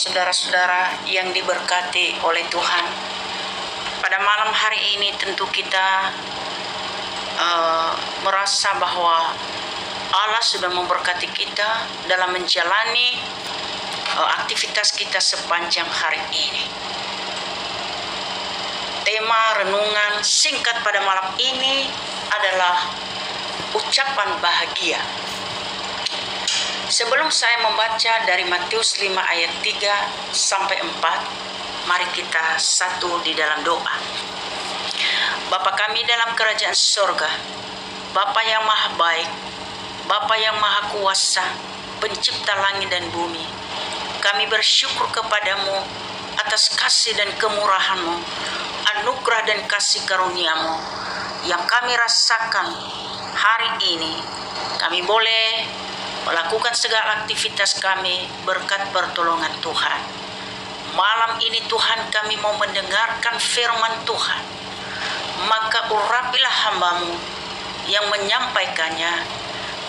saudara-saudara yang diberkati oleh Tuhan. Pada malam hari ini tentu kita uh, merasa bahwa Allah sudah memberkati kita dalam menjalani uh, aktivitas kita sepanjang hari ini. Tema renungan singkat pada malam ini adalah ucapan bahagia. Sebelum saya membaca dari Matius 5 ayat 3 sampai 4, mari kita satu di dalam doa. Bapa kami dalam kerajaan sorga, Bapa yang maha baik, Bapa yang maha kuasa, pencipta langit dan bumi, kami bersyukur kepadamu atas kasih dan kemurahanmu, anugerah dan kasih karuniamu yang kami rasakan hari ini. Kami boleh melakukan segala aktivitas kami berkat pertolongan Tuhan. Malam ini Tuhan kami mau mendengarkan firman Tuhan. Maka urapilah hambamu yang menyampaikannya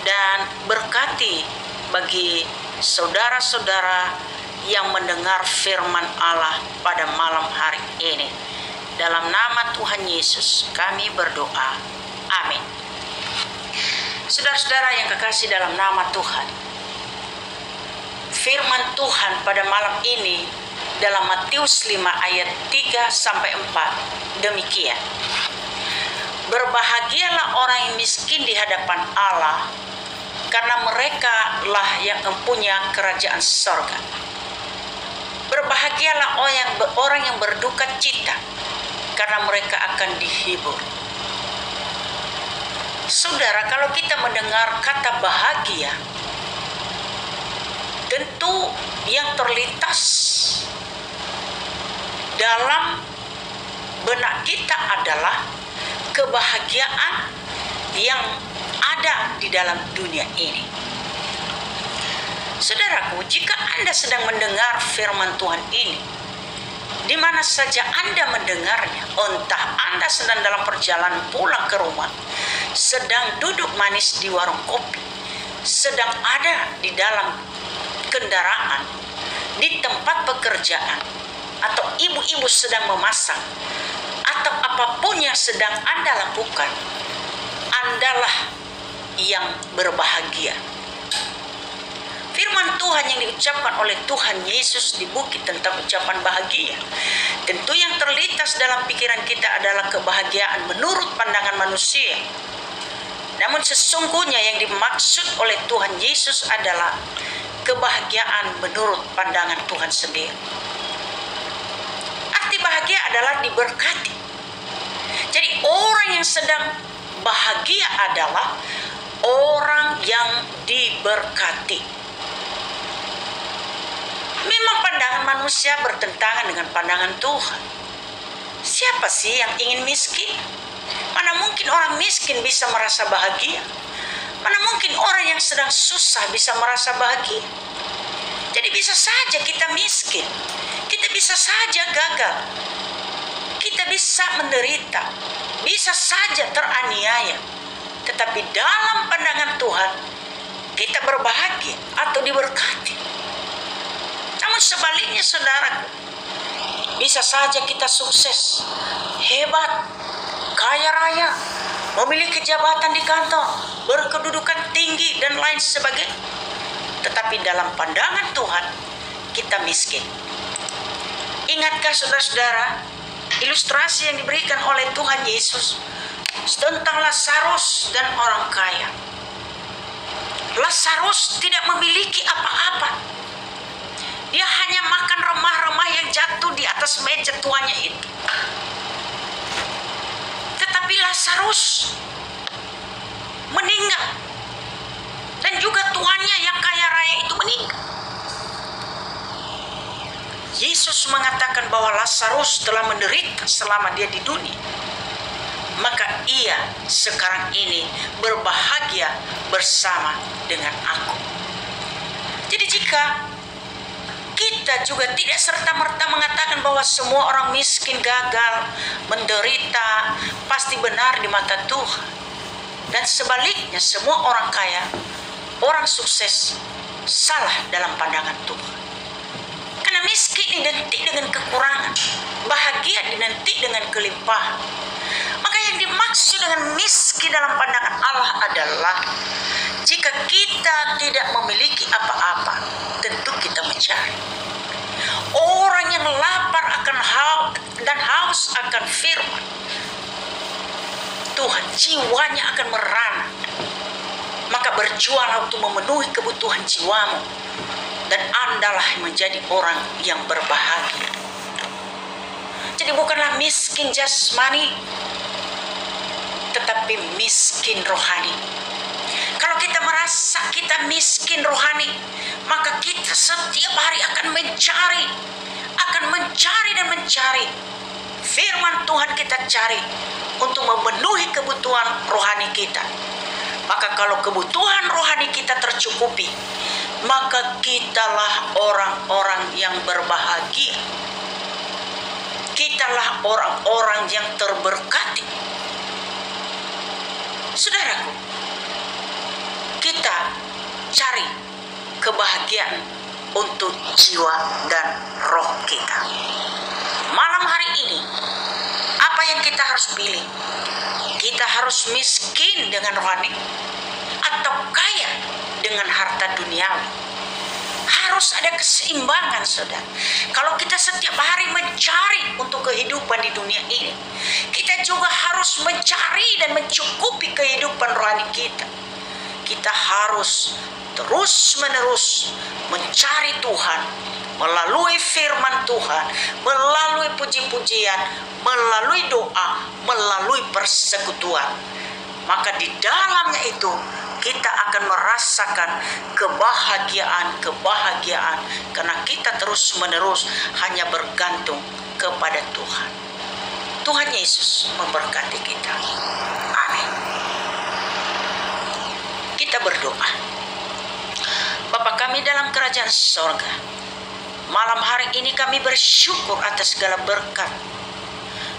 dan berkati bagi saudara-saudara yang mendengar firman Allah pada malam hari ini. Dalam nama Tuhan Yesus kami berdoa. Amin. Saudara-saudara yang kekasih dalam nama Tuhan. Firman Tuhan pada malam ini dalam Matius 5 ayat 3 sampai 4 demikian. Berbahagialah orang yang miskin di hadapan Allah karena mereka lah yang mempunyai kerajaan sorga. Berbahagialah orang yang, orang yang berduka cita karena mereka akan dihibur. Saudara, kalau kita mendengar kata bahagia, tentu yang terlintas dalam benak kita adalah kebahagiaan yang ada di dalam dunia ini. Saudaraku, jika Anda sedang mendengar firman Tuhan ini, di mana saja Anda mendengarnya, entah Anda sedang dalam perjalanan pulang ke rumah, sedang duduk manis di warung kopi, sedang ada di dalam kendaraan, di tempat pekerjaan, atau ibu-ibu sedang memasak, atau apa pun yang sedang Anda lakukan, Andalah yang berbahagia. Firman Tuhan yang diucapkan oleh Tuhan Yesus di bukit tentang ucapan bahagia. Tentu yang terlintas dalam pikiran kita adalah kebahagiaan menurut pandangan manusia. Namun sesungguhnya yang dimaksud oleh Tuhan Yesus adalah kebahagiaan menurut pandangan Tuhan sendiri. Arti bahagia adalah diberkati. Jadi orang yang sedang bahagia adalah orang yang diberkati. Memang pandangan manusia bertentangan dengan pandangan Tuhan. Siapa sih yang ingin miskin? Mana mungkin orang miskin bisa merasa bahagia? Mana mungkin orang yang sedang susah bisa merasa bahagia? Jadi bisa saja kita miskin. Kita bisa saja gagal. Kita bisa menderita. Bisa saja teraniaya. Tetapi dalam pandangan Tuhan, kita berbahagia atau diberkati. Namun sebaliknya saudaraku, bisa saja kita sukses, hebat, kaya raya, memiliki jabatan di kantor, berkedudukan tinggi dan lain sebagainya. Tetapi dalam pandangan Tuhan, kita miskin. Ingatkah saudara-saudara, ilustrasi yang diberikan oleh Tuhan Yesus tentang Lazarus dan orang kaya. Lazarus tidak memiliki apa-apa dia hanya makan remah-remah yang jatuh di atas meja tuanya itu. Lazarus meninggal. Dan juga tuannya yang kaya raya itu meninggal. Yesus mengatakan bahwa Lazarus telah menderita selama dia di dunia. Maka ia sekarang ini berbahagia bersama dengan aku. Jadi jika kita juga tidak serta-merta mengatakan bahwa semua orang miskin gagal, menderita, pasti benar di mata Tuhan. Dan sebaliknya semua orang kaya, orang sukses salah dalam pandangan Tuhan. Karena miskin identik dengan kekurangan, bahagia identik dengan kelimpahan. Maka yang dimaksud dengan miskin dalam pandangan Allah adalah jika kita tidak memiliki apa-apa, tentu kita mencari. Orang yang lapar akan haus dan haus akan firman. Tuhan jiwanya akan merana. Maka berjuanglah untuk memenuhi kebutuhan jiwamu. Dan andalah menjadi orang yang berbahagia. Jadi bukanlah miskin jasmani, tetapi miskin rohani. Kalau kita merasa kita miskin rohani, maka kita setiap hari akan mencari, akan mencari dan mencari. Firman Tuhan kita cari untuk memenuhi kebutuhan rohani kita. Maka kalau kebutuhan rohani kita tercukupi, maka kitalah orang-orang yang berbahagia. Kitalah orang-orang yang terberkati. Saudaraku, kita cari kebahagiaan untuk jiwa dan roh kita. Malam hari ini, apa yang kita harus pilih? Kita harus miskin dengan rohani atau kaya dengan harta duniawi. Harus ada keseimbangan, saudara. Kalau kita setiap hari mencari untuk kehidupan di dunia ini, kita juga harus mencari dan mencukupi kehidupan rohani kita. Kita harus terus-menerus mencari Tuhan melalui firman Tuhan, melalui puji-pujian, melalui doa, melalui persekutuan. Maka di dalamnya itu kita akan merasakan kebahagiaan-kebahagiaan karena kita terus-menerus hanya bergantung kepada Tuhan. Tuhan Yesus memberkati kita. Amin. Kita berdoa. Bapak kami dalam kerajaan sorga, malam hari ini kami bersyukur atas segala berkat.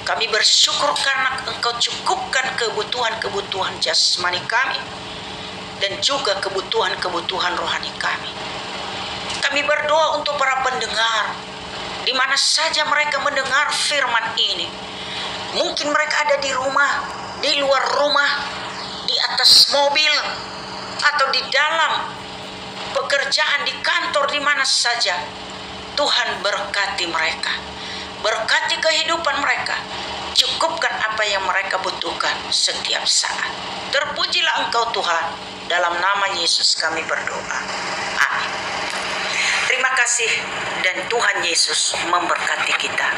Kami bersyukur karena engkau cukupkan kebutuhan-kebutuhan jasmani kami dan juga kebutuhan-kebutuhan rohani kami. Kami berdoa untuk para pendengar, di mana saja mereka mendengar firman ini. Mungkin mereka ada di rumah, di luar rumah, di atas mobil, atau di dalam pekerjaan di kantor di mana saja. Tuhan berkati mereka. Berkati kehidupan mereka. Cukupkan apa yang mereka butuhkan setiap saat. Terpujilah Engkau Tuhan. Dalam nama Yesus kami berdoa. Amin. Terima kasih dan Tuhan Yesus memberkati kita.